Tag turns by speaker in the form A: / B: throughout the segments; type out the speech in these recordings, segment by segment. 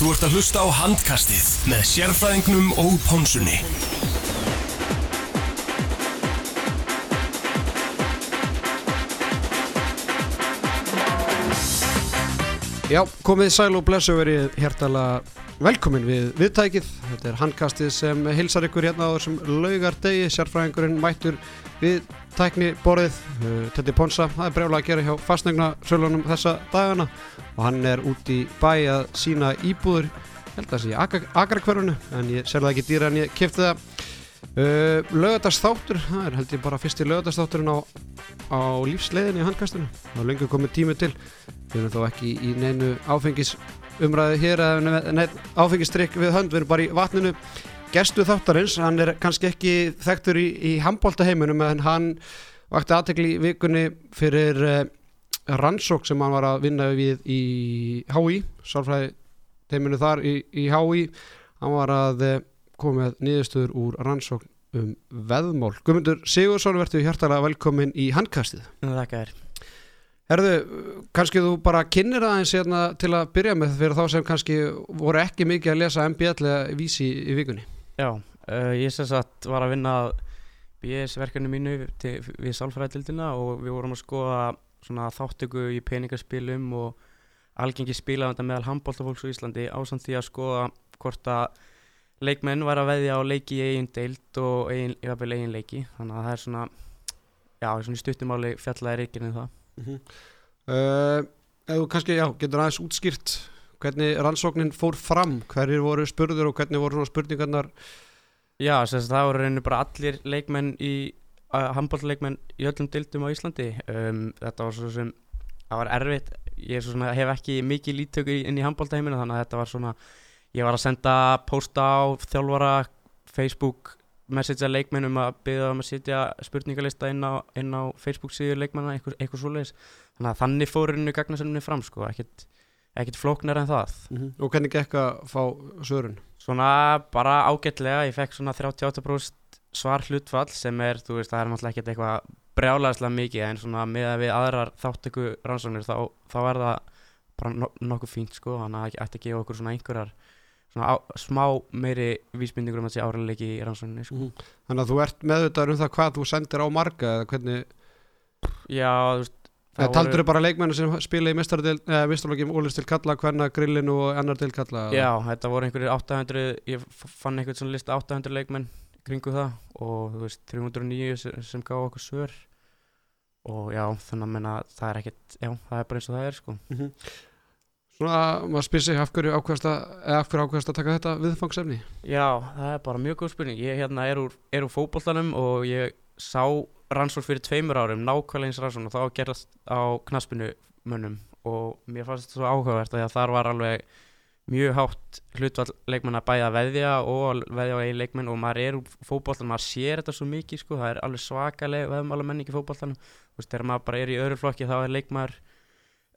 A: Þú ert að hlusta á handkastið með sérfræðingnum og pónsunni.
B: Já, komið sæl og blessu verið hjertalega velkomin við viðtækið. Þetta er handkastið sem hilsar ykkur hérna á þessum laugardegi. Sérfræðingurinn mættur við tækni borðið. Uh, Tetti Ponsa, það er brjálega að gera hjá fastnegna sölunum þessa dagana og hann er út í bæ að sína íbúður. Held að það sé í agrakverfunu en ég ser það ekki dýra en ég kipti það. Uh, Laugardagsþáttur, það er held ég bara fyrsti laugardagsþátturinn á, á lífsleiðinni í handkastinu. Það er lengur komið tími til. Við erum þó ekki í neinu áfengis umræðu hér áfengistrykk við hönd, við erum bara í vatninu Gestu þáttarins, hann er kannski ekki þekktur í, í handbóltaheiminum en hann vakti aðtekli vikunni fyrir uh, rannsók sem hann var að vinna við í HÍ, sálfræði heiminu þar í, í HÍ hann var að uh, koma með nýðustöður úr rannsók um veðmál. Guðmundur Sigursson verður hjartalega velkomin í handkastið.
C: Þakka þér.
B: Herðu, kannski þú bara kynir aðeins hérna til að byrja með fyrir þá sem kannski voru ekki mikið að lesa MBL eða vísi í vikunni.
C: Já, uh, ég sem sagt var að vinna BS-verkefni mínu til, við sálfræðildina og við vorum að skoða þáttöku í peningaspilum og algengi spilafanda meðal handbóltafólks á Íslandi ásand því að skoða hvort að leikmenn var að veðja á leiki í eigin deilt og eigin, eigin leiki þannig að það er svona, já, svona stuttumáli fjallaði reikinu það.
B: Mm -hmm. uh, Eða kannski, já, getur aðeins útskýrt hvernig rannsóknin fór fram, hverjir voru spurður og hvernig voru svona spurningarnar
C: Já, þess að það voru reynir bara allir leikmenn í, uh, handbólleikmenn í öllum dildum á Íslandi um, þetta var svo sem, það var erfitt ég svona, hef ekki mikið lítöku inn í handbóltaheiminu þannig að þetta var svona ég var að senda posta á þjálfara Facebook message að leikmennum að byggja um að setja spurningalista inn á, inn á Facebook síður leikmanna, eitthvað, eitthvað svoleiðis þannig að þannig fórinu gagnasenninu fram sko, ekkert, ekkert flóknar en það
B: mm -hmm. Og hvernig gekk að fá svörun?
C: Svona bara ágætlega, ég fekk svona 38% svar hlutfall sem er, þú veist, það er náttúrulega ekkert eitthvað brjálæðislega mikið en svona með að við aðrar þáttöku rannsóknir þá, þá er það bara no nokkuð fínt sko, þannig að það ætti að gefa okkur svona einhverjar svona á, smá meiri vísbynningur um að sé áræðileiki í rannsókninni sko.
B: mm. Þannig að þú ert meðvitað um það hvað þú sendir á marga eða hvernig
C: Já, þú veist
B: Það taldur voru... bara leikmennu sem spila í mistarlókjum Ólist til Kalla, Kvenna, Grillinu og annar til Kalla
C: Já, þetta voru einhverjir 800 ég fann einhvern svona lista 800 leikmenn kringu það og þú veist 309 sem gá okkur svör og já, þannig að menna það er ekkert, já, það er bara eins og það er sko
B: mm -hmm. Svona, maður spyr sig af hverju ákvæmst að að taka þetta viðfangsefni?
C: Já, það er bara mjög góð spurning. Ég hérna er úr, úr fókbóltanum og ég sá rannsók fyrir tveimur árum nákvæmlega eins rannsók og það var gerast á knaspinu mönnum. Og mér fannst þetta svo áhugavert að þar var alveg mjög hátt hlutvall leikmenn að bæða veðja og veðja á einn leikmenn. Og maður er úr fókbóltanum, maður sér þetta svo mikið sko, það er alveg svakaleg veðmála menning í fókbóltanum, þegar maður bara er í öðru flokki þá er leikmaður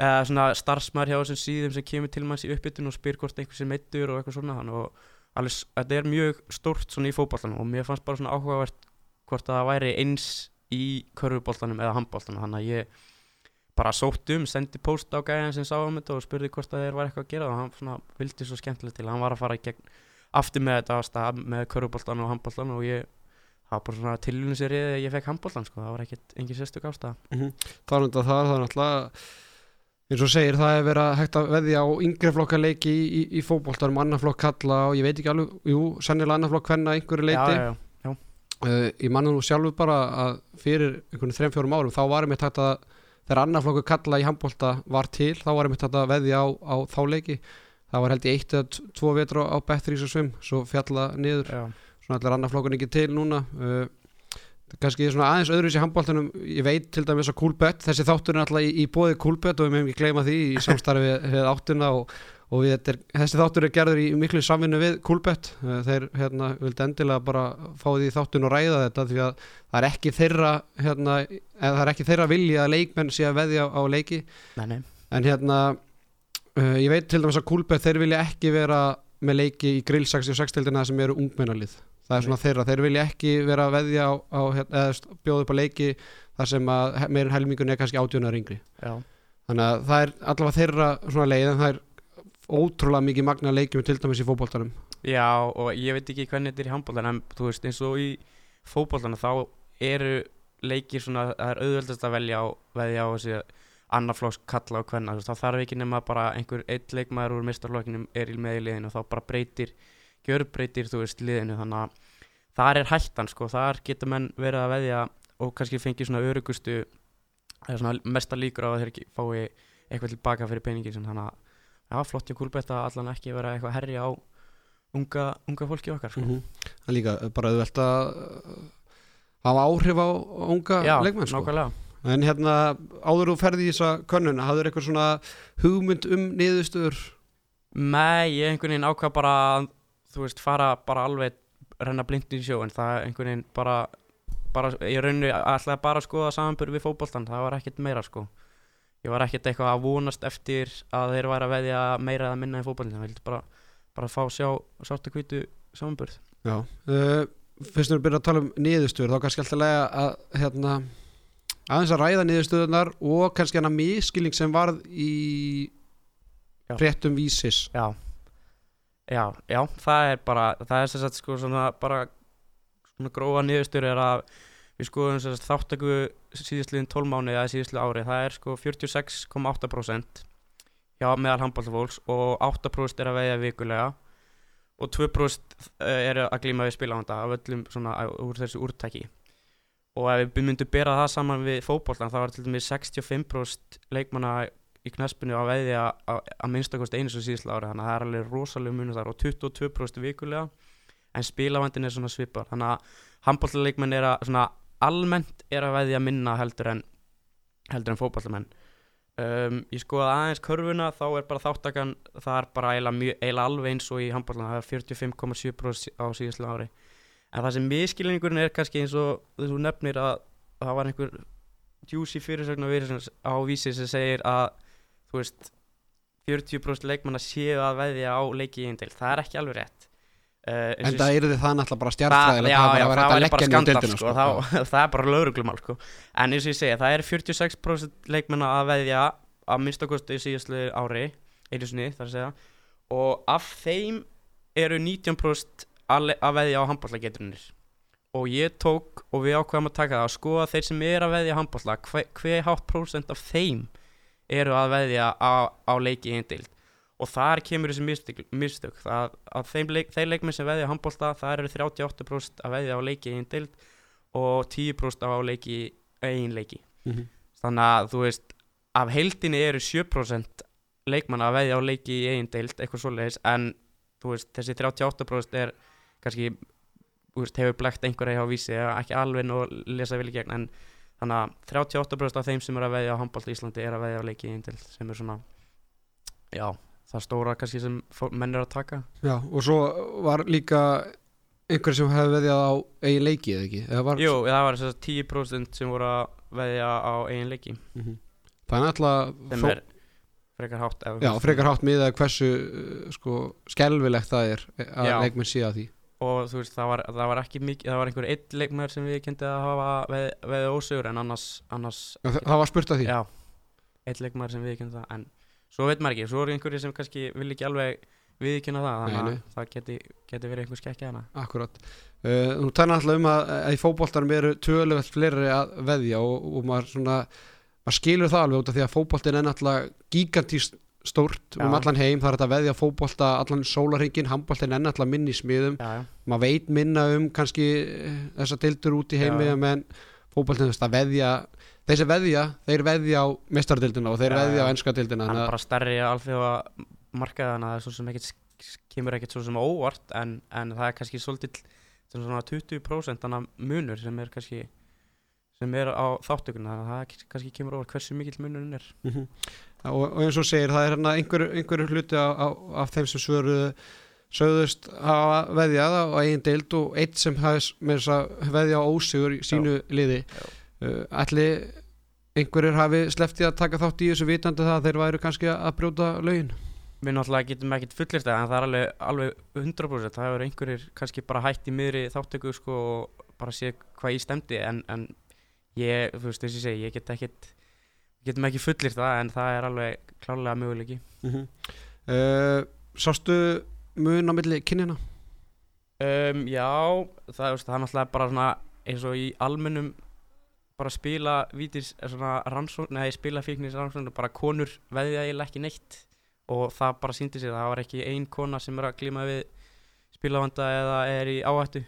C: eða svona starfsmæður hjá þessum síðum sem kemur til manns í uppbytun og spyr hvort einhversi meittur og eitthvað svona og alveg, þetta er mjög stórt svona í fókbóltanum og mér fannst bara svona áhugavert hvort að það væri eins í körfubóltanum eða handbóltanum þannig að ég bara sótt um, sendi post á gæðan sem sá um þetta og spurði hvort að þeir var eitthvað að gera og hann svona vildi svo skemmtilegt til hann var að fara í gegn aftur með þetta að stað með körfubóltan og handbóltan og ég það var bara svona tilvíðin sér ég, fekk handbóltan sko, það var ekkert engin sérstök ástæða
B: mm -hmm. Það, það er náttúrulega eins og segir það er verið að hægt að veðja á yngre flokka leiki í, í, í fókbóltanum annar flokk kalla og ég veit ekki alveg jú, sannilega annar flokk hvenna einhverju leiti.
C: Já, já, já.
B: Uh, ég manna nú sjálfur bara að fyrir einhvern þrejum fjórum árum þá varum við tægt að þegar annar flokku kalla í handbólta var til þá varum við tægt að veðja á, á þá leiki. Það var held ég eitt eða tvo vetur á Bettrís og Svim svo fjalla niður. Svona allir annar flokkun ekki til núna. Uh, kannski svona aðeins öðruvísi handbóltanum ég veit til dæmis að Coolbet þessi þáttur er alltaf í, í bóði Coolbet og við meðum ekki gleyma því í samstarfi við, við áttuna og, og við, er, þessi þáttur er gerður í miklu samvinnu við Coolbet. Þeir hérna, vildi endilega bara fá því þáttun og ræða þetta því að það er ekki þeirra hérna, það er ekki þeirra vilja að leikmenn sé að veðja á leiki.
C: Nei, nei.
B: en hérna uh, ég veit til dæmis að Coolbet þeir vilja ekki vera með leiki í grill 66-tildina sem eru ungmennalið það er svona þeirra, þeir vilja ekki vera að veðja á, á eða bjóða upp á leiki þar sem að meirinn helmingun er kannski átjónar yngri.
C: Já.
B: þannig að það er allavega þeirra svona leið en það er ótrúlega mikið magna leikjum til dæmis í fótboltanum.
C: Já, og ég veit ekki hvernig þetta er í handbóltan en þú veist, eins og í fótboltan þá eru leikir svona það er auðveldast að velja á veðja á þessi annarflokks kalla og hvenna þá þarf ekki nema bara einhver eitt leikmaður úr mistarflokkinum er í með í liðinu og þá bara breytir, gjörbreytir þú veist liðinu þannig að þar er hættan sko, þar getur menn verið að veðja og kannski fengi svona örugustu eða svona mesta líkur á að þeir ekki fái eitthvað tilbaka fyrir peningin sem þannig að já, flott ég kúlbett að allan ekki vera eitthvað herri á unga, unga fólki okkar sko.
B: mm Það er líka bara að uh, hafa áhrif á unga
C: Já,
B: leikmenn sko.
C: nákvæmlega
B: En hérna, áður þú ferði í þessa könnun, hafður eitthvað svona hugmynd um niðurstöður?
C: Nei, ég einhvern veginn ákvað bara þú veist, fara bara alveg renna blind í sjó en það einhvern veginn bara, bara ég raunni alltaf bara að skoða samanbyrð við fótboltan það var ekkert meira sko. Ég var ekkert eitthvað að vonast eftir að þeir væri að veðja meira eða minna í fótboltan það vildi bara, bara fá sjá að kvítu samanbyrð
B: Já. Uh, fyrst við byrjum að tala um niðurstöður, þá kannski alltaf lega að hérna, aðeins að ræða niðurstöðunar og kannski hana miskilning sem varð í fréttum vísis.
C: Já, já, já, það er bara, það er sem sagt sko svona bara svona grófa niðurstur er að við skoðum sem sagt þáttöku síðustliðin 12 mánuði eða síðustliðin ári, það er sko 46,8% hjá meðal handbóltafólks og 8% er að veiða vikulega og 2% er að glíma við spilahanda af öllum svona úr þessu úrtæki og ef við myndum bera það saman við fótboltan þá var til dæmis 65% leikmanna í knaspinu að veiðja að, að minnstakost einu svo síðsla ári þannig að það er alveg rosalega munur þar og 22% vikulega en spilavandin er svona svipar þannig að handbóltaleikmenn er að svona almennt er að veðja minna heldur en heldur en fótballamenn um, ég skoða aðeins körfuna þá er bara þáttakan það er bara eiginlega, alveg eins og í handbóltan það er 45,7% á síðsla ári. En það sem miskilningurinn er kannski eins og þú nefnir að það var einhver juicy fyrirsögn á á vísi sem segir að þú veist 40% leikmanna séu að veðja á leiki í einn til, það er ekki alveg rétt. Uh,
B: En það eru þið það náttúrulega bara
C: það,
B: stjartfræðilegt,
C: já,
B: það
C: já,
B: er bara
C: það
B: leggja
C: bara
B: niður
C: skandal
B: deildina,
C: sko, þá, það er bara lauruglumál sko. en eins og ég segja, það er 46% leikmenn að veðja að minnstakosti í síðastlu ári einu sinni, þar að segja. Og af þeim eru 19% að, veðja á handbóltagetrunir og ég tók og við ákveðum að taka það að skoða þeir sem er að veðja handbólta hver, hver hátt prósent af þeim eru að veðja á, á leiki í einn deild og þar kemur þessi mistök, mistök. Það, að þeim leik, þeir leikmenn sem veðja á handbólta það eru 38% að veðja á leiki í einn deild og 10% á leiki í einn leiki
B: Mhm.
C: þannig að þú veist af heildinni eru 7% leikmann að veðja á leiki í einn deild eitthvað svoleiðis en veist þessi 38% er kannski veist, hefur blekt einhverja hjá vísi ekki alveg nú lesa í gegn en þannig að 38% af þeim sem eru að veðja á handbólt í Íslandi er að veðja á leiki í einn deild sem er svona já, það stóra kannski sem fó- menn eru að taka
B: Já, og svo var líka einhver sem hefði veðjað á eigin leiki eða ekki? Eða var,
C: Jú, það var þess að 10% sem voru að veðja á eigin leiki
B: Mhm. Það er alltaf
C: sem er frekar hátt
B: Já, frekar hátt miðað hversu uh, sko, skelvilegt það er að
C: Já.
B: leikmenn sé að því
C: og þú veist það var, það var ekki mikið það var einhver einn leikmaður sem við kynnti að hafa veð, veðið ósugur en annars, annars
B: Já, það, var spurt að því?
C: Já, einn leikmaður sem við kynnti það en svo veit maður ekki, svo eru einhverjir sem kannski vil ekki alveg viðkynna það þannig að það geti, geti verið einhver skekkja hana
B: Akkurat. Uh, Þú tænar alltaf um að, að í fótboltanum eru töluvert fleiri að veðja og, og maður svona maður skilur það alveg út af því að fótboltin er náttúrulega gigantíst stórt um allan heim, það er hægt að veðja fótbolta allan sólarhingin, handboltin er náttúrulega minni í smiðum, maður veit minna um kannski eh, þessa dildur út í heimi
C: Já.
B: menn fótboltin þess að veðja þeir sem veðja, þeir veðja á mestardildina og þeir
C: Já,
B: veðja á
C: já.
B: enska dildina
C: hann er bara stærri alþjóða markaði þannig að það er svo sem ekkit kemur ekkit svo sem á óvart en, en það er kannski svolítið svona 20% þannig munur sem er kannski sem er á þáttökuna þannig að það kannski kemur óvart hversu mikill munurinn er
B: Mhm. og, og eins og segir það er hérna einhver, einhver hluti á, á, af þeim sem svöruðu sögðust hafa veðjað á eigin deild og eitt sem hafði að veðja á ósigur í sínu liði
C: Já.
B: uh, allir einhverjir hafi sleftið að taka þátt í þessu vitandi það að þeir væru kannski að brjóta lögin
C: við náttúrulega getum ekkit fullist það en það er alveg, alveg 100% það hefur einhverjir kannski bara hætt í miðri þáttöku sko og bara sé hvað ég stemdi en, en ég, þú veist þess að ég segi, ég get ekkit við getum ekki fullist það en það er alveg klálega möguleiki.
B: Mm uh, Sástu mun á milli kynjana?
C: Um, já, það, veist, það er náttúrulega bara svona eins og í almennum bara spila vítis svona rannsókn, nei spila fíknis rannsókn bara konur veðja eiginlega ekki neitt. Og það bara síndi sig það var ekki ein kona sem er að glíma við spilavanda eða er í áhættu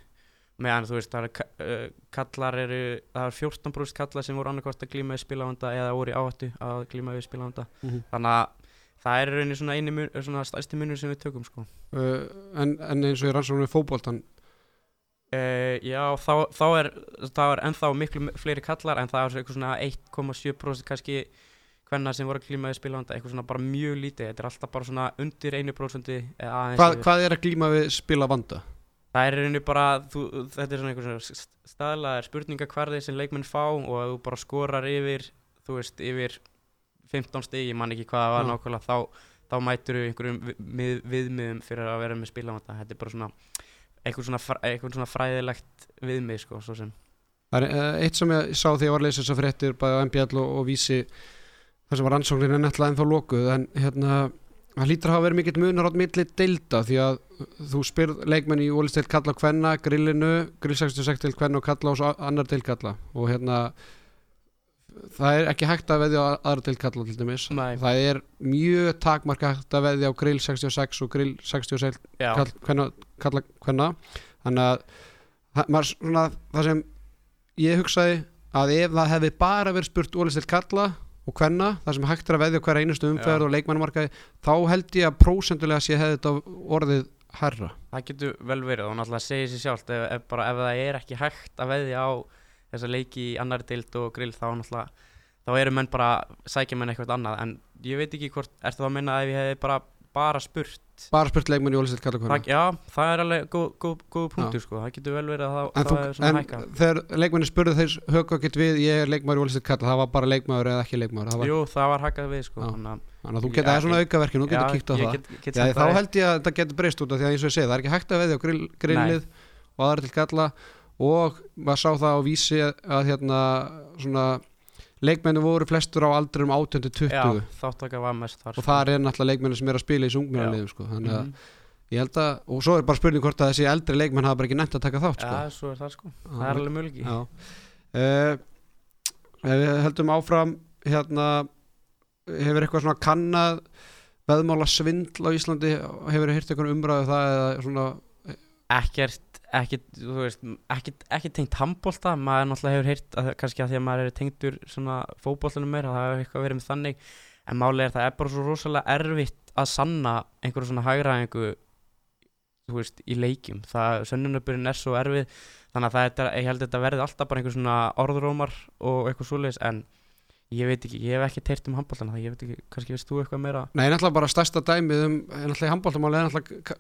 C: meðan þú veist það er uh, kallar eru, það er 14% kallar sem voru annarkvæmst að glíma við spilavanda eða voru í áhættu að glíma við spilavanda
B: Mm -hmm.
C: þannig að það er rauninni svona eini mun, svona stærsti munur sem við tökum sko.
B: Uh, en, en eins og í rannsóknum fótboltan
C: Uh, já, þá, þá er það er ennþá miklu fleiri kallar en það er eitthvað svona 1,7% kannski hvenna sem voru að klíma við spilavanda eitthvað svona bara mjög lítið, þetta er alltaf bara svona undir 1% eða aðeins
B: Hvað, er að glíma við spilavanda?
C: Það er rauninni bara, þú, þetta er svona einhver svona staðlaðar spurningakvarði sem leikmenn fá og ef þú bara skorar yfir, þú veist, yfir 15 stig, ég man ekki hvað það var
B: Já.
C: nákvæmlega, þá, þá mætur þú einhverjum við, við, viðmiðum fyrir að vera með spilavanda, þetta er bara svona eitthvað svona, eitthvað svona fræðilegt viðmið, sko, svo sem.
B: Það er uh, eitt sem ég sá því ég var að leysa þessar fréttir bæði á MBL og, og vísi þar sem var rannsóknin en náttúrulega ennþá lokuð en hérna það hlýtur að hafa verið mikill munar átt milli deilda því að þú spyrð leikmenn í ólisteilt kalla á kvenna, grillinu, grill 66 til kvenna og kalla og svo annar til kalla. Og hérna það er ekki hægt að veðja á aðra til kalla til dæmis.
C: Nei.
B: það er mjög takmarka hægt að veðja á grill 66 og grill 66
C: Já,
B: kall, hvenna, kalla hvenna þannig að það, svona, það sem ég hugsaði að ef það hefði bara verið spurt ólistilt kalla og hvenna það sem hægt er að veðja á hverja einustu umferð
C: Já.
B: og leikmannumarkaði þá held ég að prósendulega sé hefði þetta orðið herra
C: það getur vel verið og náttúrulega segir sér sjálft ef, ef, bara, ef það er ekki hægt að veðja á þessa leiki í annari deild og grill þá náttúrulega þá eru menn bara sækja menn eitthvað annað en ég veit ekki hvort, ertu það að minna að ef ég hefði bara, bara spurt.
B: Bara spurt leikmann í ólistilt kalla og hvenna
C: það, já, það er alveg góð, góð, góð punktur sko, það getur vel verið að það,
B: En,
C: það er svona
B: en
C: hækka
B: þegar leikmanni spurði þeir högg ekkert við ég er leikmaður í ólistilt kalla það var bara leikmaður eða ekki það var,
C: Jú, það var hækkað við sko þannig að-
B: þú geta það er svona aukaverkin þú
C: Já,
B: kíkt á það.
C: get, get
B: Já, þá
C: það-
B: held ég að þetta getur breyst út af því að eins og ég segi, það er ekki hægt að veðja á grill, grillið og aðra til kalla og maður sá það á vísi að hérna svona leikmenni voru flestur á aldrum 18-20
C: Já, þáttaka var mest þar
B: og það er náttúrulega leikmenni sem er að spila í sungmjörnliðum sko. þannig að
C: Mhm.
B: ég held að og svo er bara spurning hvort að þessi eldri leikmenn hafa bara ekki nefnt að taka þátt sko.
C: Já, svo er það sko, það er alveg mjög
B: Já. Uh, ef við heldum áfram hérna hefur eitthvað svona kannad veðmála svindl á Íslandi hefur þið hýrt eitthvað umræðu um það eða svona
C: ekkert ekkert, þú veist, ekkert, ekkert tengt handbólta, maður náttúrulega hefur heyrt að, kannski að því að maður er tengdur svona fótbóltanum meira, það hefur eitthvað verið með þannig. En málið er það er bara svo rosalega erfitt að sanna einhverju svona hægraðingu þú veist, í leikjum. Það, sönnunabyrðin er svo erfið þannig að það er, ég held að þetta verði alltaf bara einhver svona orðrómar og eitthvað svoleiðis en ég veit ekki, ég hef ekki teirt um handbóltana það ég veit ekki, kannski veist þú eitthvað meira.
B: Nei, náttúrulega bara stærsta dæmið um náttúrulega handbóltamáli er náttúrulega.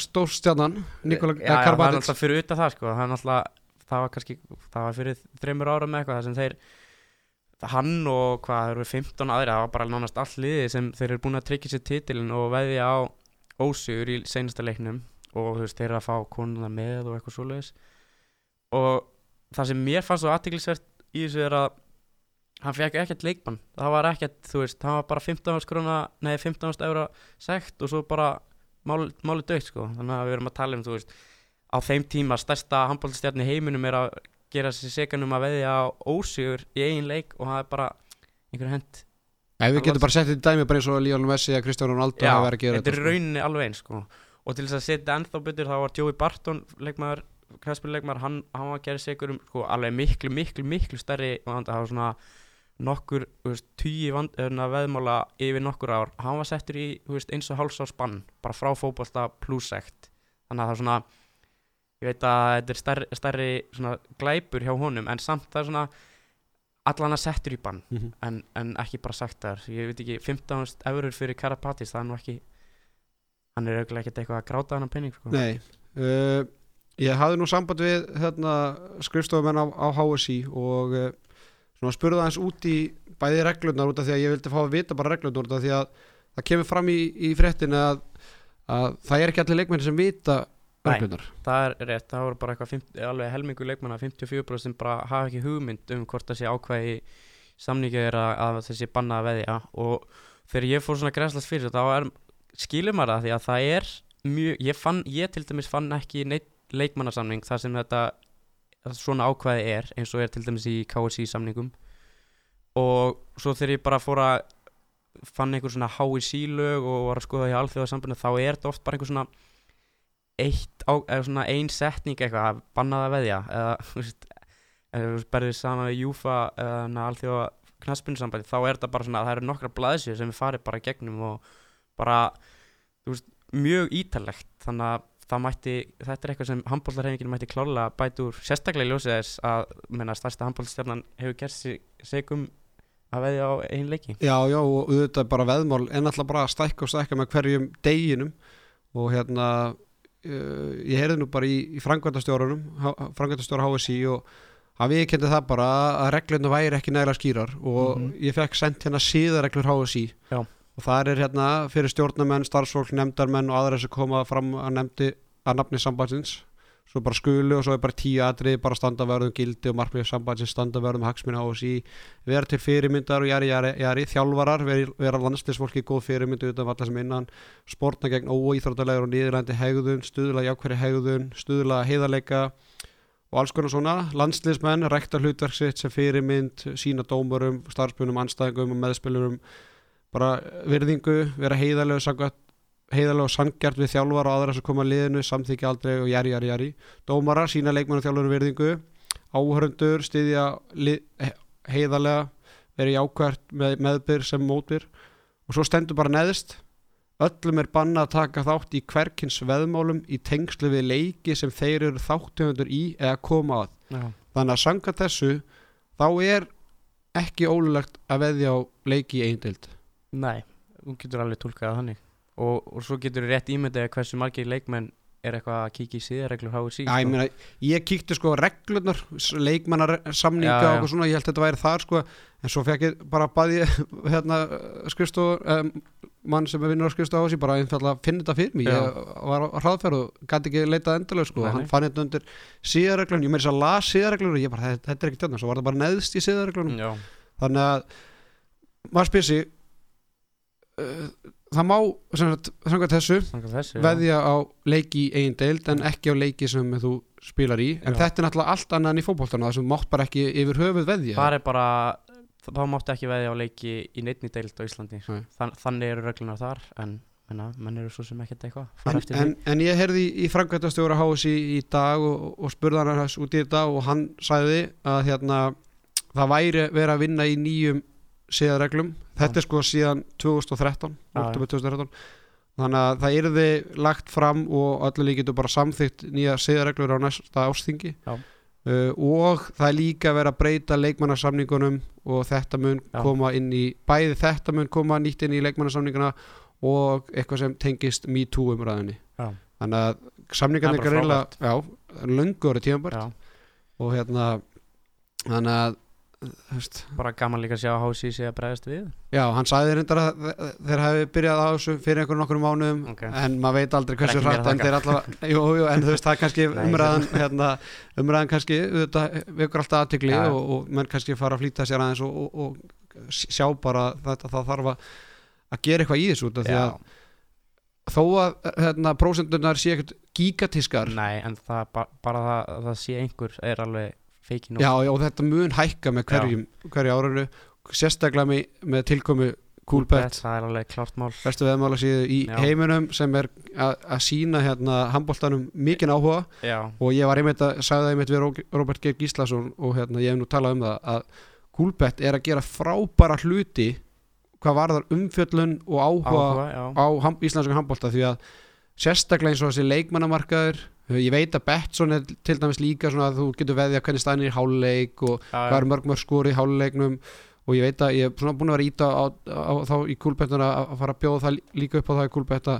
B: Stórstjarnan Nikola
C: já, það er
B: Karabatic
C: náttúrulega fyrir utan það sko. Það náttúrulega, það var kannski það var fyrir þreymur ára með eitthvað sem þeir hann og hvað, það eru 15 aðri það var bara nánast all liði sem þeir eru búin að tryggja sér titilin og veðja á ósigur í seinasta leiknum og þú veist, þeir eru að fá konuna með og eitthvað svoleiðis. Og það sem mér fannst svo aðtiklisvert í þessu er að hann fekk ekkert leikmann það var ekkert, þú veist, hann var bara 15 skrona, nei 15 eura sekt og svo bara mál, máli dögt sko, þannig að við erum að tala um þú veist, á þeim tíma stærsta handbóltastjarni í heiminum er að gera sér segan um að veðja ósigur í eigin leik og það er bara einhver hend
B: Ef við getum bara sett þetta dæmi bara eins og Lionel Messi eða Kristján Ronaldo
C: Já, þetta er
B: sko.
C: rauninni alveg eins sko. og til þess að setja ennþá betur þá var Joey Barton leikmaður, hann, hann var að gera segur um sko, alveg miklu, miklu, miklu stærri vanda, það var svona nokkur, þú veist, vand, öðna, veðmála yfir nokkur ár, hann var settur í veist, eins og háls á spann, bara frá fótbolta pluss sekt, þannig að það er svona ég veit að þetta er stærri, stærri svona glæpur hjá honum en samt það er svona allan að settur í bann.
B: Mhm.
C: en, en ekki bara sagt þar. Ég veit ekki, 15 eurur fyrir Karapatis það er nú ekki hann er auðvitað ekkert eitthvað að gráta hann penning sko.
B: Nei. Uh, Ég hafði nú samband við hérna, skrifstofumenn á, á HSI og uh, svona spurði aðeins út í bæði reglurnar út af því að ég vildi fá að vita bara reglurnar út af því að það kemur fram í, í fréttin að, að það er ekki allir leikmenn sem vita
C: Nei.
B: reglurnar
C: það er rétt, það voru bara eitthvað 50, alveg helmingu leikmanna 54% sem bara hafa ekki hugmynd um hvort þessi ákvæði samningi er að, að þessi banna að veðja og þegar ég fór svona græslast fyrir þá er skilur maður það því að það er mjög, ég fann, ég til dæmis fann ekki leikmannasamning þar sem þetta svona ákvæði er eins og er til dæmis í KSI samningum. Og svo þegar ég bara fór að fann einhver svona HIC lög og var að skoða í alþjóðasambunni þá er þetta oft bara einhver svona eitt á, eða svona ein setning eitthvað að bannað að veðja eða þú veist, eða þú berðið saman við Júfa eða alþjóða knaspinsambandi þá er þetta bara svona að það eru nokkra blaðsir sem við farið bara gegnum og bara þú veist, mjög ítalegt þannig að það mætti, þetta er eitthvað sem handbóltarhefingin mætti klálega bæta úr sérstaklega ljósið þess að menna stærsta handbóltstjarnan hefur gert sig segum að veðja á einn leiki
B: Já, já, og auðvitað er bara veðmál en alltaf bara stækka og stækka með hverjum deginum og hérna uh, ég heyrði nú bara í, í frangvöndastjórunum frangvöndastjóra HSI og að við kendi það bara að reglurna væri ekki nægilega skýrar og
C: Mhm.
B: ég fekk sendt hérna síðarreglur HSI
C: Já.
B: Og það er hérna fyrir stjórnamenn, starfsfólk, nefndarmenn og aðra sem koma fram að nefndi að nafni sambandsins. Svo bara skulu og svo er bara tíu atrið bara standa verðum gildi og markmið sambandsins standa verðum hagsminna HSI vera til fyrirmyndar og jari, jari, jari þjálfarar, vera, vera landslisfólki góð fyrirmyndu utan valla sem innan sportna gegn óíþróttalegur og niðurlændi hegðun, stuðla jákværi hegðun stuðla heiðarleika og alls konar svona, landslismenn rekta hlutverk sitt sem fyrirmynd sína dómurum, starfspunum, anstæðingum og meðspilurum bara virðingu, vera heiðarlegu samkvæmt heiðarlega og sangjart við þjálfar og aðra sem koma að liðinu, samþykja aldrei og jari, jari, jari. Dómara, sína leikmenn og þjálfur virðingu áhörundur, styðja lið, heiðarlega verið jákvært með meðbyr sem mótbyr. Og svo stendur bara neðist öllum er banna að taka þátt í hverkins veðmálum í tengslu við leiki sem þeir eru þáttöfundur í eða koma að.
C: Já,
B: þannig að sanga þessu þá er ekki ólulegt að veðja á leiki í eindild
C: nei, þú getur alveg tólkað þannig. Og, og svo getur rétt ímyndið hversu margir leikmenn er eitthvað að kíkja í síðarreglur HSI
B: Já, ég, meina, ég kíkti sko reglurnar leikmannar samninga
C: Já, já.
B: og eitthvað svona, ég held að þetta væri þar sko. En svo fekk ég bara baði hérna skrifstof um, mann sem er vinnur á á þessi bara einfallega að finna þetta fyrir mig,
C: Já.
B: ég var á hraðferð og gæti ekki leitað endalega sko,
C: Nei,
B: hann fann þetta undir síðarreglun, ég meiri þess að las síðarreglun og ég bara, þetta, þetta er ekki þetta, svo var það bara neðst í síðarreglunum þannig að maður spyr sig uh, það má samkvæmt þessu
C: þessu
B: veðja á leiki í eigin deild en ekki á leiki sem þú spilar í. En
C: Já.
B: þetta er náttúrulega allt annað en í fótboltana þar sem mátt bara ekki yfir höfuð veðja.
C: Það er bara, þá máttu ekki veðja á leiki í neittni deild á Íslandi. Þann, Þannig eru reglunar þar en menna, menn eru svo sem ekkert eitthvað
B: en, en, en ég heyrði í, í framkvæmtastjóra HSI í dag og, og spurði hann hans út í þetta og hann sagði að hérna, það væri verið að vinna í nýjum síðarreglum þetta er sko síðan 2013
C: Já, já.
B: oktober 2013 þannig að það yrði lagt fram og öllu líkitu bara samþygt nýja síðarreglur á næsta ásþingi
C: Já.
B: uh, og það er líka verið að breyta leikmannarsamningunum og þetta mun
C: Já.
B: koma inn í bæði þetta mun koma nýtt inn í leikmannarsamninguna og eitthvað sem tengist MeToo umræðinni
C: Já.
B: þannig að samningarnir
C: er
B: já, löngu orðið tímabært
C: Já,
B: og hérna þannig að veist,
C: bara gaman líka að sjá HSI sé að bregðast við.
B: Já, hann sagði reyndar að þe- þeir hafi byrjað á þessu fyrir einhverjum nokkur mánuðum
C: Ok.
B: en maður veit aldrei hversu
C: er
B: hratt en en þú veist það er kannski umræðan hérna, umræðan kannski, vekur alltaf aðtikli
C: Já.
B: og, og menn kannski fara að flýta sér aðeins og, og, og sjá bara þetta það þarf að, að gera eitthvað í þessu út af því að þó að hérna, prósendunar sé ekkert gigatískar
C: Nei, en það ba bara það, að það sé einhver er alveg feikin
B: Já, já, og þetta mun hækka með hverjum, hverju árinu sérstaklega með, með tilkomu Coolbet
C: Það er alveg klárt mál.
B: Bestu veðmála síðu í
C: Já.
B: heiminum sem er að sína hérna handbóltanum mikinn áhuga.
C: Já,
B: og ég var einmitt að sagði það einmitt við Róbert Geir Gíslason og hérna ég hef nú talað um það að Coolbet er að gera frábæra hluti hvað varðar umfjöllun og áhuga,
C: áhuga,
B: á ham, íslensku handbólta því að sérstaklega eins og þessi leikmannamarkaður. Ég veit að Betsson er til dæmis líka svona að þú getur veðja hvernig staðin er í háluleik og hvað er mörg mörg skori í háluleiknum og ég veit að ég er svona búin að vera að íta á, á, þá í kúlbettuna að að fara að bjóða það lí- líka upp á það í kúlbetta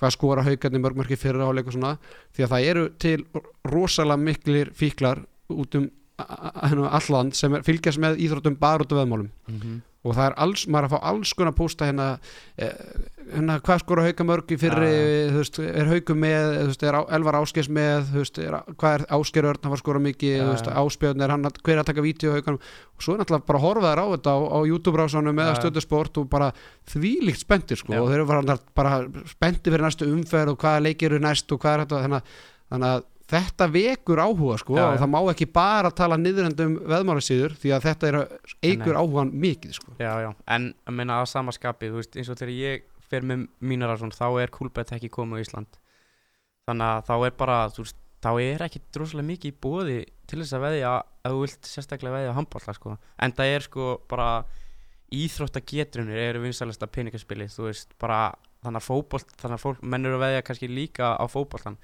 B: hvað skora haugarnir mörg mörg í fyrir háluleik og svona. Því að það eru til rosalega miklir fíklar út um a- a- a- alland sem er, fylgjast með íþróttum bara út af veðmálum.
C: Mhm.
B: Og það er alls, maður er að fá alls konar pósta hérna, eh, hérna hvað skora hauka mörg í fyrri, þú veist, er hauku með veist, er Á- Elvar Áskeis með veist, er, hvað er Áskeir Örn að fara að skora mikið
C: já.
B: Áspjörn er hann að hver er að taka vídeo haukanum og svo er náttúrulega bara að horfa þær á þetta á, á YouTube-rásanum eða
C: já.
B: stöðusport og bara þvílíkt spenntir sko og þeir eru bara, bara spenntir fyrir næstu umferð og hvaða leikir eru næst og hvað er þetta að- þannig að þetta vekur áhuga sko
C: Já,
B: og
C: já.
B: það má ekki bara tala niðurendum veðmálasíður því að þetta er eigur áhugan mikið sko.
C: Já, já, en að meina að sama skapi, þú veist, eins og þegar ég fer með mínar að þá er Kúlbett ekki komið á Ísland. Þannig að þá er bara, veist, þá er ekki droslega mikið í bóði til þess að veðja að þú vilt sérstaklega veðja handballa, sko. En það er sko bara íþróttagetrunir eru vinsælasta peningaspili, þú veist, bara þannig að fótbolt, þannig að fólk, menn eru að veðja kannski líka á fótboltan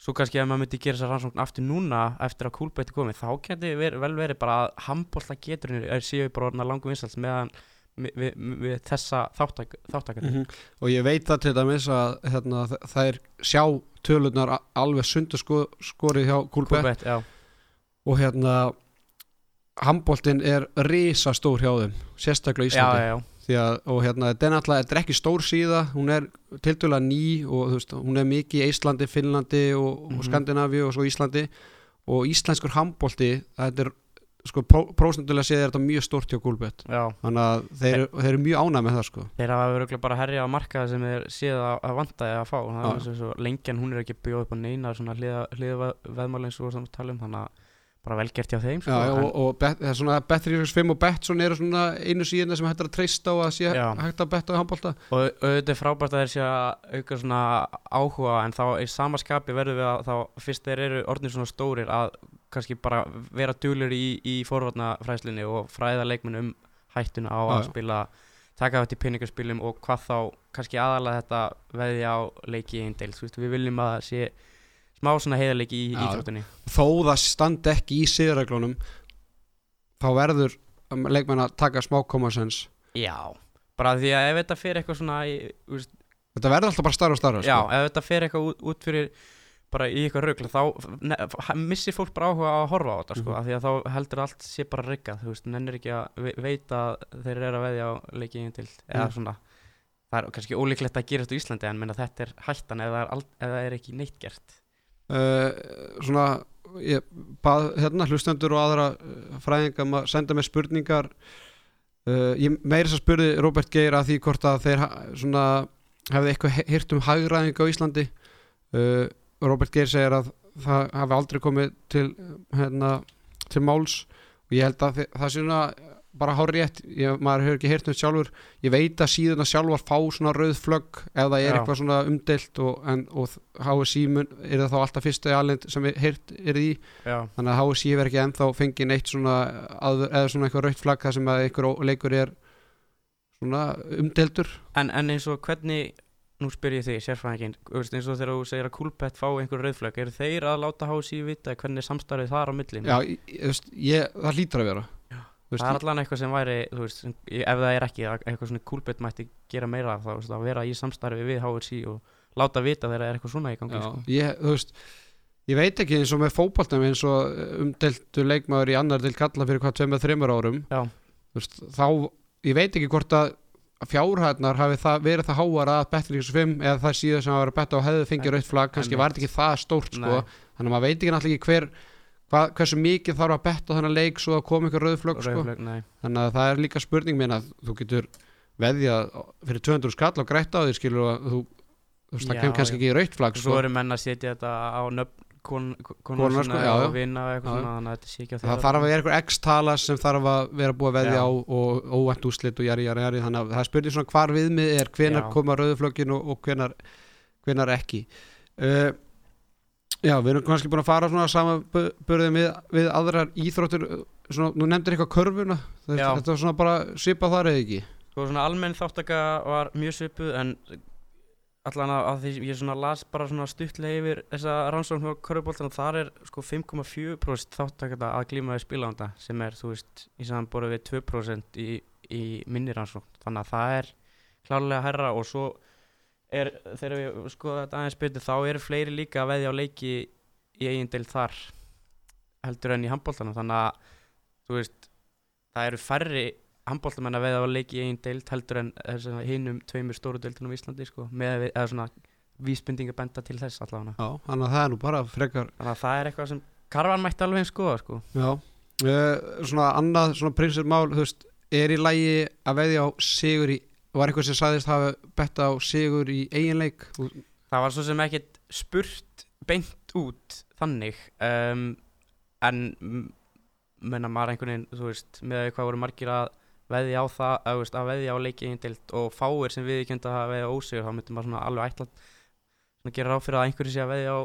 C: svo kannski ef maður myndi gera þessa rannsókn aftur núna eftir að Kúlbett er komið, þá geti ver, vel verið bara að handbollagetrunir er séu bara orðna langu vinsælt meðan við, við, við þessa þáttak, þáttakandi
B: -hmm. og ég veit það til dæmis að hérna, það er sjá tölurnar a- alveg sundu sko, skorið hjá
C: já,
B: og hérna handboltinn er risa stór hjá þeim sérstaklega í
C: já,
B: Íslandi.
C: já, já,
B: Því að, og hérna, þetta er náttúrulega, þetta er ekki stór síða hún er tildulega ný og veist, hún er mikið í Íslandi, Finnlandi og, og
C: Mhm.
B: Skandinavíu og svo Íslandi. Og íslenskur handbolti þetta er, sko, pró, prósendulega séð er þetta mjög stórt hjá Gúlbett
C: já.
B: Þannig að þeir, þeir eru mjög ánægð með það sko.
C: Þeir hafa verið bara að herja á markaði sem er séð að, að vanta eða að fá svo lengi en hún er ekki að bjóða upp á neina svona hliða, hliða veðmáli eins og við tala um. Þannig að bara vel gert hjá þeim sko,
B: Já, og, og bet, það er svona Bet365 og Betson eru svona einu síðan sem hægt að treysta á að sé
C: Já.
B: hægt að betta á handbolta.
C: Og auðvitað er frábært að þeir sé að auka svona áhuga en þá í sama skapi verður við að þá fyrst þeir eru orðnir svona stórir að kannski bara vera duglir í, í forvarnafræðslinni og fræða leikmenn um hættuna á
B: Já,
C: að spila taka þetta í peningaspilum og hvað þá kannski aðalega þetta veði á leiki í einn deil, þú veist, við viljum að það sé smá svona heiðarleiki í
B: Já.
C: íþróttinni
B: þó það standi ekki í siðreglunum þá verður leikmenn að taka smá komasens
C: Já, bara því að ef þetta fer eitthvað svona í, veist,
B: þetta verður alltaf bara starra og starra
C: Já,
B: sko.
C: ef þetta fer eitthvað út, út fyrir bara í eitthvað rögl þá missir fólk bara áhuga að horfa á þetta sko,
B: Mhm.
C: af því að þá heldur allt sé bara riggað, þú veist, nennir ekki að ve veita að þeir eru að veðja á leikið til eða
B: Mm.
C: svona það er kannski ólíklegt að gera þetta í Íslandi en minna þetta er hættan ef það er, er ekki neitt gert
B: svona ég bað hérna hlustendur og aðra uh, fræðinga um að senda mér spurningar. Uh, ég meiri þess að spurði Robert Geir að því hvort að þeir svona hefði eitthvað heyrt um hagræðing á Íslandi. Uh, Robert Geir segir að það hafi aldrei komið til hérna til máls. Og ég held að þi- það sé svona bara hár rétt, ég, maður hefur ekki heyrt um þetta sjálfur ég veit að síðuna sjálfar fá svona rauð flögg ef það er
C: Já.
B: eitthvað svona umdelt og, en, og HSI mun, er það þá alltaf fyrsta alend sem við heyrt er í.
C: Já,
B: þannig að HSI verður ekki ennþá fengið neitt svona aður, eða svona eitthvað rautt flagg þar sem að einhver leikur er svona umdeltur
C: en, en eins og hvernig nú spyr ég þig, veist, eins og þegar þú segir að Kúlpett fá einhver rauðflögg eru þeir að láta HSI vita hvernig samstarfið þar á millin
B: já, ég, ég, það veist,
C: það er allan eitthvað sem væri þú veist, ef það er ekki, að eitthvað svona Kúlpett mætti gera meira þá veist, að vera í samstarfi við HSI og láta vita þegar það er eitthvað svona í gangi
B: já,
C: sko.
B: ég, þú veist ég veit ekki eins og með fótboltum eins og umdeltu leikmaður í annar til kalla fyrir hvað tveimur þreymur árum
C: Já.
B: Þú veist, þá, ég veit ekki hvort að fjárhæðnar hafi það, verið það háar að betri 5 eða það síðan sem að betta og hefði fengið
C: En-
B: rautt flagg, kannski var þetta ekki það stórt sko, þannig að maður veit ekki náttúrulega ekki hver hva, hversu mikið þarf að betta þennan leik svo að koma ykkur rauð flögg sko.
C: Rauðflögg, nei.
B: þannig að það er líka spurning minn að þú getur veðjað fyrir 200 skall og grætt á því skilur og þú, þú veist, það kemur kannski ekki rautt flagg
C: svo
B: sko.
C: eru menn að setja þetta á nöfn kon,
B: Konar, sko,
C: og vinna og eitthvað
B: Já, já.
C: svona þannig að þetta sé ekki á
B: það þarf að vera einhver x-tala sem þarf að vera búið að veðja
C: Já.
B: á og óvænt úslit og jari, jari, jari þannig að það spurning svona hvar viðmið er hvenar
C: Já.
B: koma rauðuflöggin og, og hvenar, hvenar ekki uh, Já, við erum kannski búin að fara svona samanbörðið við, við aðrar íþróttur uh, svona, nú nefndir eitthvað körfuna. Þetta, var svona bara svipað þar eða ekki?
C: Sko svona almenn þáttaka var mjög svipuð en allan að, því ég svona las bara svona stuttlega yfir þessa rannsókn á körfuboltan þar er sko 5,4% þáttakata að glíma við spilanda sem er þú veist í samanborið við 2% í, í minni rannsókn. Þannig að það er klárlega herra og svo er þegar við skoða þetta aðeins betur þá eru fleiri líka að veðja á leiki í eigin del þar heldur en í handboltanum. Þannig að þú veist það eru færri handbóltamenn að veða á leiki í einn deild heldur en hinnum tveimur stóru deildunum í Íslandi sko, með eða svona vísbendinga benda til þess allavega.
B: Já, þannig að það er nú bara frekar
C: þannig að það er eitthvað sem Karvan mætti alveg eins skoða sko.
B: Já, uh, svona annað svona prinsipmál, þú veist, er í lægi að veðja á sigur í var eitthvað sem sagðist hafa betta á sigur í eiginleik
C: það var svo sem ekkert spurt beint út þannig um, en menna maður einhvern veginn, þú veist, með hvað voru margir að veðja á það, að, veist, að veðja á leiki eindilt og fáir sem við kjöndum að veðja ósigur, þá myndum maður svona alveg ætla að gera ráð fyrir að einhverju sé að veðja á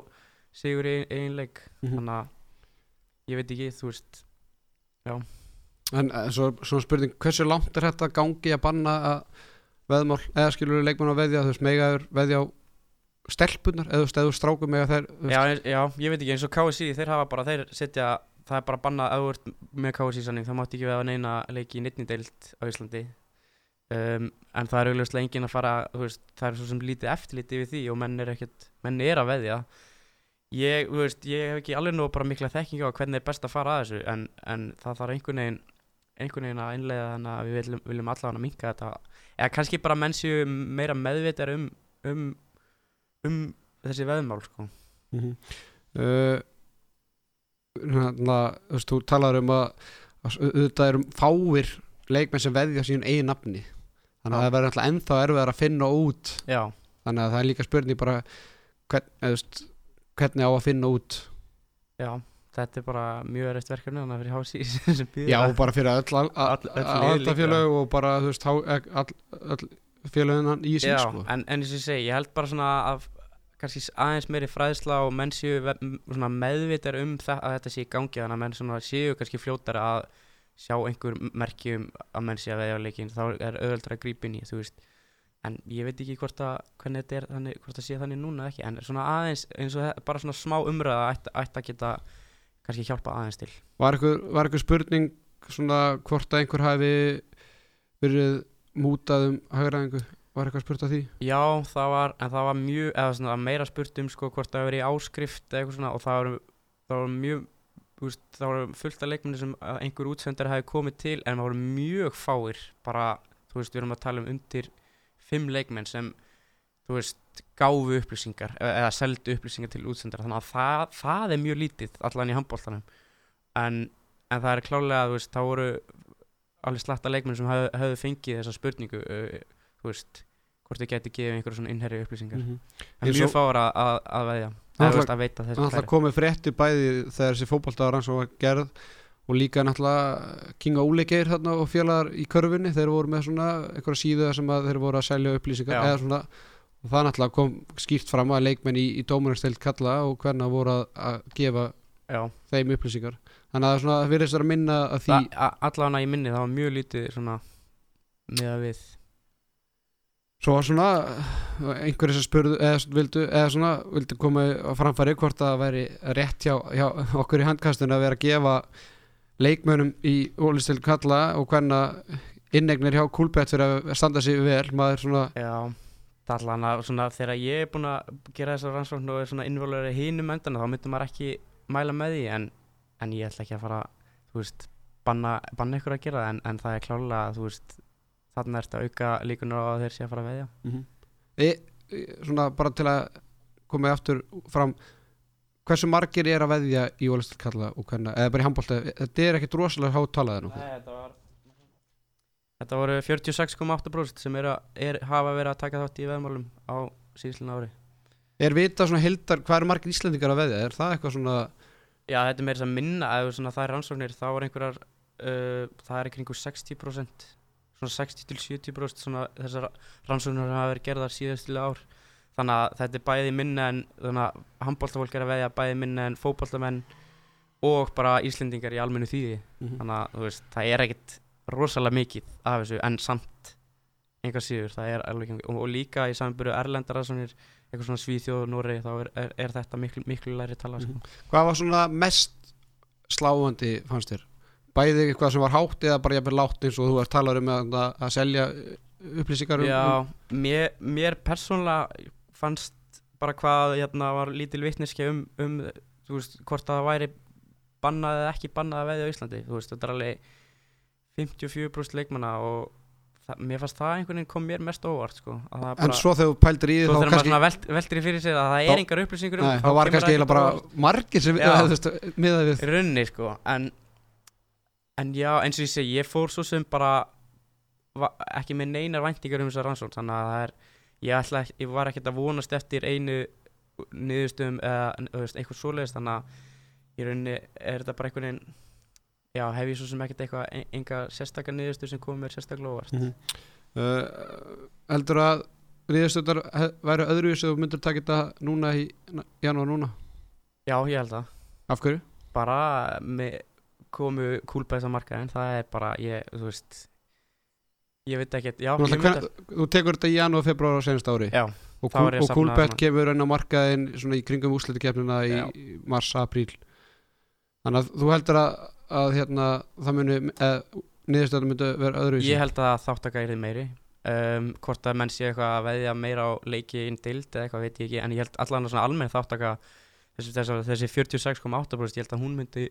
C: sigur í einleik mm -hmm. þannig að ég veit ekki, þú veist já.
B: En svo, svona spurning, hversu langt er þetta gangi að banna að veðmál, eða skilur leikmann að veðja, þú veist, megaður veðja á stelpunar, eða þú veist, strákum með þeir
C: já, já, ég veit ekki, eins og KSI, þeir hafa bara, þeir setja það er bara bannað að þú ert með KSI-sanning þá máttu ekki veða neina leiki í nittnindeilt á Íslandi. Um, en það er auðvitað engin að fara veist, það er svo sem lítið eftirlítið við því og menn er, ekkert, menn er að veðja. Ég, veist, ég hef ekki alveg nú bara mikla þekking á hvernig er best að fara að þessu en, en það þarf einhvern veginn einhvern veginn að innlega þannig að við viljum, viljum allavega minka þetta eða kannski bara menn séu meira meðvitar um, um, um þessi veðmál sko. mm -hmm.
B: uh, hérna, þú veist, þú talar um að auðvitað erum fáir leikmenn sem veðja sín eigin nafni þannig að það verður alltaf ennþá erfiðar að finna út
C: Já.
B: þannig að það er líka spurning bara hvern, veist, hvernig á að finna út
C: Já, þetta er bara mjög erriðt verkefni þannig að fyrir
B: hási Já, bara fyrir öll alltafélög og bara, þú veist, all félögin í sín sko.
C: en, en eins og ég segi, ég held bara svona að kannski aðeins meiri fræðsla og menn séu meðvitar um það að þetta sé í gangi þannig að menn séu kannski fljótar að sjá einhver merkjum að menn sé að veðja á leikin þá er auðvöldra að grípa inn í þú veist. En ég veit ekki hvort að hvernig þetta er þannig, hvort það sé þannig núna ekki en svona aðeins, eins og bara svona smá umræða ætti, ætti að geta kannski hjálpa aðeins til
B: Var eitthvað spurning svona hvort að einhver hafi verið mútað um hagraðingu Var eitthvað spurt á því?
C: Já, það var, en það var mjög, eða svona meira spurt um sko hvort það hefur verið í áskrift eða eitthvað svona og það var, það var mjög, veist, það var fullt af leikmenni sem einhver útsendar hefði komið til en það voru mjög fáir, bara, þú veist, við erum að tala um undir fimm leikmenn sem, þú veist, gáfu upplýsingar eða seldu upplýsingar til útsendar, þannig að það, það er mjög lítið allan í handbóltanum, en, en það er klálega, veist, það voru alveg slatta leikmenn sem hefðu hef fengið þessa spurningu þú veist, hvort þið getur gefið einhverjum svona innherri upplýsingar. Mm -hmm. en mjög fára að, að, að veðja það er að veita þessu
B: Það er komið frétti bæði þegar þessi fókbaltáðar hans var gerð og líka náttúrulega King Óli geir þarna og félagar í körfinni þeir voru með svona einhverja síðu sem þeir voru að selja upplýsingar eða svona og það náttúrulega kom skýrt fram að leikmenn í, í dómunarstelt kalla og hvernig voru að, að gefa Já. þeim upplýsingar. Þannig að það virðist að minna að því
C: Allavega í minni það var mjög lítið svona með að við.
B: Svo var svona einhverjir sem spurðu eða vildu, eða svona, vildu koma að framfæri hvort það væri rétt hjá, hjá okkur í handkastunum að vera að gefa leikmönum í ólistil kalla og hvernig innegnir hjá Kúlbett fyrir að standa sér vel. Maður svona
C: Já, það er alveg svona þegar ég er búin að gera þessar rannsókn og er svona innvöluður í hínum endan þá myndur maður ekki mæla með því en, en ég ætla ekki að fara þú veist, banna, banna ykkur að gera það en, en það er klálega, þú veist þarna ert að auka líkunar á að þeir sé að fara að veðja. Mm -hmm.
B: e, Svona bara til að koma aftur fram hversu margir er að veðja í ólistilkalla og hvernig, eða bara í handbólta þetta er ekkert rosalega hátt talaðið
C: Nei, þetta var Þetta voru 46,8% sem er að, er, hafa verið að taka þátt í veðmálum á síðuslun ári
B: Er vita svona hildar, hvað eru margir íslendingar að veðja? Er það eitthvað svona
C: Já, þetta er meira þess að minna, svona það er rannsóknir, þá er einhverjar uh, það er einhverjum 60% svona 60-70% svona þessar rannsóknar hafa verið gerðar síðastilega ár þannig að þetta er bæði minna en þannig að handbóltafólk er að veðja bæði minna en fókbóltamenn og bara Íslendingar í almennu þýði mm -hmm. þannig að veist, það er ekkert rosalega mikið af þessu en samt einhver síður, það er alveg og, og líka í samanbyrju erlendara eitthvað svona Svíþjóð og Nóri þá er, er, er þetta miklu, miklu læri tala mm -hmm.
B: Hvað var svona mest sláandi fannst þér? bæði eitthvað sem var hátt eða bara jæfnir látt eins og þú ert talað um að, að selja upplýsingar um,
C: Já, um mér, mér persónulega fannst bara hvað hérna, var lítil vittneski um, um veist, hvort það væri bannað eða ekki bannað að veðja á Íslandi þú veist, þetta er alveg 54% leikmanna og það, mér fannst það einhvern veginn kom mér mest óvart sko er
B: En
C: bara,
B: svo þegar þú pældir í því þá kannski
C: velt, veltir í fyrir sér að það er engar upplýsingur um
B: Nei,
C: þá
B: var kannski eiginlega bara margir sem miðað við
C: í rauninni sko en, en já eins og ég segi ég fór svo sem bara va, ekki með neinar væntingar um þessar rannsókn þannig að það er ég, ætla, ég var ekkert að vonast eftir einu niðurstöðum eða eitthvað svoleiðist þannig að í rauninni er þetta bara einhvern veginn já hef ég svo sem ekkert eitthvað en- enga sérstakar niðurstöð sem komið mér sérstaklega óvart
B: Mhm. uh, Heldur að Ríðastöldar væri öðruvísi og myndur taka þetta núna í janúar núna
C: já ég held að
B: Af hverju?
C: bara með komu kúlbæðis á markaðin það er bara ég þú veist ég veit ekki já,
B: Þú, hvern, þú tekur þetta í janúar, februar á senast ári
C: Já,
B: og, kúl, og Kúlbett kemur inn á markaðin svona í kringum
C: Já.
B: í mars, apríl Þannig að þú heldur að, að hérna, það muni eða, niðurstöldar myndi vera öðruvísi.
C: Ég held að þáttaka er þið meiri. Um, Hvort að menn sé eitthvað að veðja meira á leiki inn dild eða eitthvað veit ég ekki En ég held allan að almenn þáttaka Þessi, þessi, þessi 46,8% Ég held að hún myndi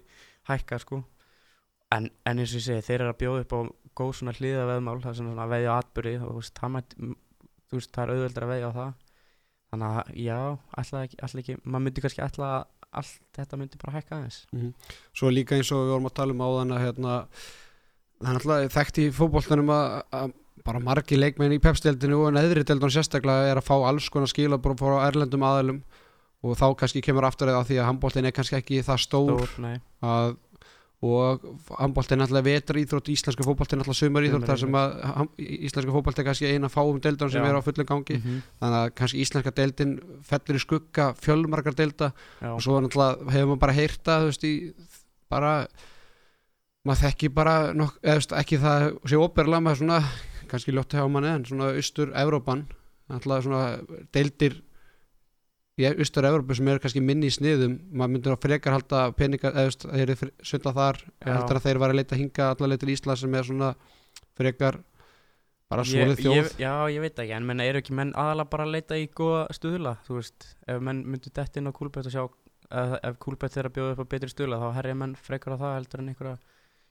C: hækka sko. En, en eins og ég segi, þeir eru að bjóða upp á góð svona hliða veðmál Það er svona að veðja á atbyrði og veist, það, mætti, þú veist, það er auðveldur að veðja á það. Þannig að já, ætla ekki, ætla ekki Maður myndi kannski að allt þetta myndi bara hækka aðeins.
B: Svo líka eins og við vorum að tala um áðan að hérna, er alltaf þekkt í fótboltanum að, að bara margi leikmenn í pepsdeldinu og neðri deldun sérstaklega er að fá alls konar skila bara frá erlendum aðalum og þá kannski kemur aftur að því að handboltin er kannski ekki það stór,
C: Stór,
B: að, og handboltin er alltaf vetra íþrótt íslenska fótboltin er alltaf sumar íþrótt þar sem að íslenska fótboltin er kannski eina fáum deildun sem
C: Já.
B: er á fullum gangi.
C: Mhm,
B: þannig að kannski íslenska deildin fellur í skugga fjölmargar deilda.
C: Já,
B: og svo náttúrulega hefur maður bara heyrta þú veist í bara maður þekki bara nokk, eða, veist, ekki það sé óperlega með svona kannski ljótt hjá manni en svona austur Evrópan náttúrulega svona deildir í austur Evrópu sem eru kannski minni í sniðum maður myndur að frekar halda peningar eða þeir eru sundla þar. Heldur að þeir var að leita hinga allar leið til Ísland sem er svona frekar bara svolítið
C: ég,
B: þjóð.
C: ég, Já, ég veit ekki, en menna eru ekki menn aðalega bara að leita í góða stuðla þú veist, ef menn myndu dett inn á kúlbett og sjá ef, ef kúlbett að bjóða upp á betri stuðla þá herja menn frekar á það heldur en einhverja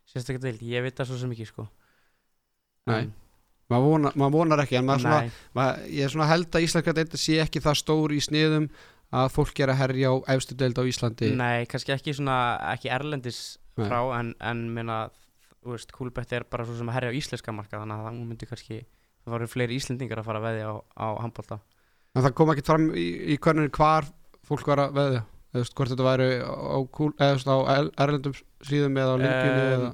C: sérstaklega deild, ég veit það svo sem ekki sko.
B: Nei.
C: En-
B: maður vonar, maður vonar ekki en maður svona maður, ég er svona held að deildi sé ekki það stór í sniðum að fólk er að herja á efstu deild á Íslandi.
C: Nei, kannski ekki svona ekki erlendis
B: Nei.
C: frá en, en minna, þú veist, kúlbett er bara svo sem að herja á íslenska marka þannig að það myndi kannski það voru fleiri íslendingar að fara að veðja á, á handbólta
B: en það kom ekki fram í, í hvernig hvar fólk var að veðja? Þú veist, hvort þetta væri á, á, á erlendum síðum eða á lengjunu
C: Um,
B: eða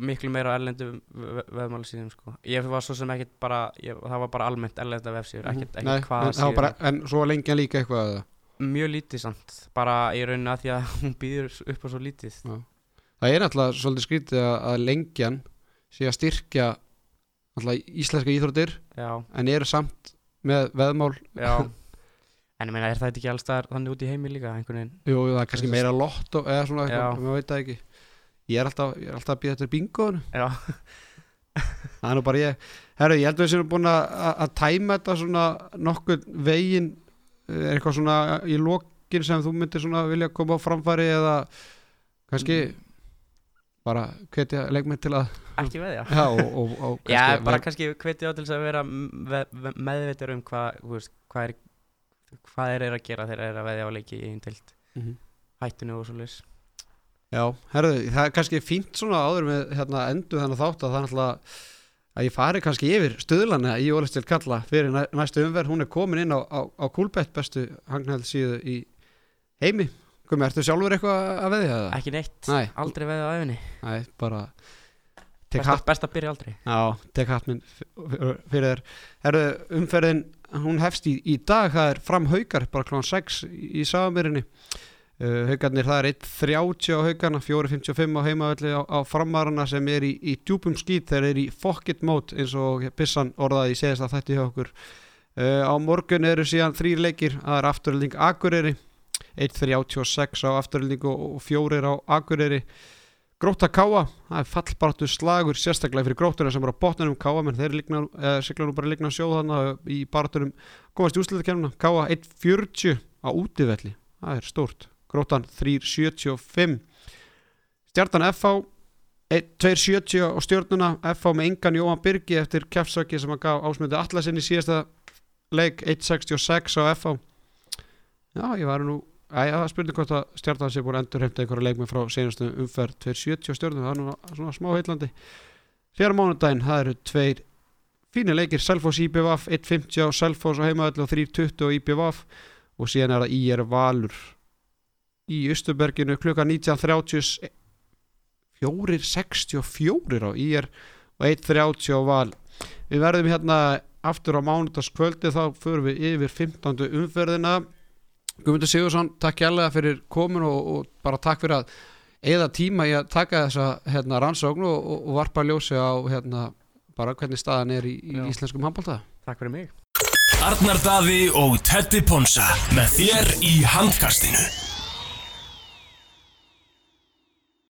C: miklu meira á erlendu veðmáli síðan sko. ég var svo sem ekkert bara ég, það var bara almennt erlenda vefsíður ekkert,
B: Mhm.
C: Ekkert hvaða
B: en, það var bara, en svo lengja líka eitthvað
C: mjög lítið samt bara í rauninni að því að hún býður upp á svo lítið.
B: Það er alltaf svolítið skrítið að, að lengjan sé að styrkja alltaf íslenska íþróttir
C: já,
B: en eru samt með veðmál.
C: Já. En ég meina er það ekki alls þar þannig út í heimi líka
B: Jú, jú, það er kannski meira lott eða svona
C: Já.
B: eitthvað, maður veit það ekki Ég er alltaf, ég er alltaf að býða þetta bingoðinu
C: já,
B: Það er nú bara ég. Herru, ég held að við séum búin að, tæma þetta svona nokkuð veginn er eitthvað svona í lokin sem þú myndir svona vilja koma á framfæri eða kannski bara hvetja leikmenn til að
C: ekki veðja.
B: Já, og, og, og
C: já,
B: kannski
C: bara kannski hveti á til þess að vera meðveitur um hvað hvað er hvað er að gera þegar þeir eru að veðja á leiki í einn tilt
B: Mhm.
C: hættinu og svo leys
B: Já, herru, það er kannski fínt svona áður með hérna, endu þannig þátt að það er náttúrulega að ég fari kannski yfir stöðlana í Ólistil Kalla fyrir næ, næstu umverð, hún er komin inn á, á, á Kúlbett bestu hangnæð síðu í heimi. Gumi, ertu sjálfur eitthvað að veðja það?
C: ekki neitt,
B: Nei.
C: aldrei veðja á æfinni
B: Nei, bara tek
C: best,
B: hatt,
C: best að byrja aldrei.
B: Já, tek hatt minn fyrir þér. Herru, umferðin, hún hefst í, í dag. Það er fram haukar, bara klón 6 í, í Sáamýrinni Uh, haugarnir það er 1.30 á haugarna 4.55 á heimavelli á, á framarana sem er í, í djúpum skýt þeir eru í it mode eins og Bissan orðaði í segist að þetta hjá okkur. Uh, á morgun eru síðan þrýr leikir það er afturölding Akureyri 1.36 á afturölding og, fjórir á Akureyri. Gróta Káa, það er fallbartu slagur sérstaklega fyrir grótuna sem er á botnunum Káa menn þeir ligna, eh, sigla nú bara ligna sjóð þannig í baratunum komast í úsliðakernuna Káa 1.40 á útivelli það er stórt Grótan 3.75 Stjartan FH 2.70 á stjórnuna FH með engan Jóhann Birgi eftir kjafsaki sem að gaf ásmöndu allasinn í síðasta leik 1.66 á FH já ég var nú Æ, það spurning hvort að stjarnan sé búin að endur heimta einhverja leikmi frá senastu umferð. 2.70 á stjórnum, það er nú svona smá heitlandi Fjara mánudaginn, það eru tveir fínir leikir, Selfoss IBVF 1.50 á Selfoss á heimaðall og 3.20 á IBVF og síðan er það IR Valur í Östuberginu klukka 19.30 4.64 á IR og 1.30 á Val. Við verðum hérna aftur á mánudagskvöldi þá förum við yfir 15. umferðina. Guðmundur Sigursson, takk hérlega fyrir komin og, og bara takk fyrir að eða tíma í að taka þessa hérna, rannsókn og, og, varpa ljósi á hérna, bara hvernig staðan er í, í íslenskum handbólta
C: Takk fyrir mig.
A: Arnar Daði og Teddy Ponsa með þér í handkastinu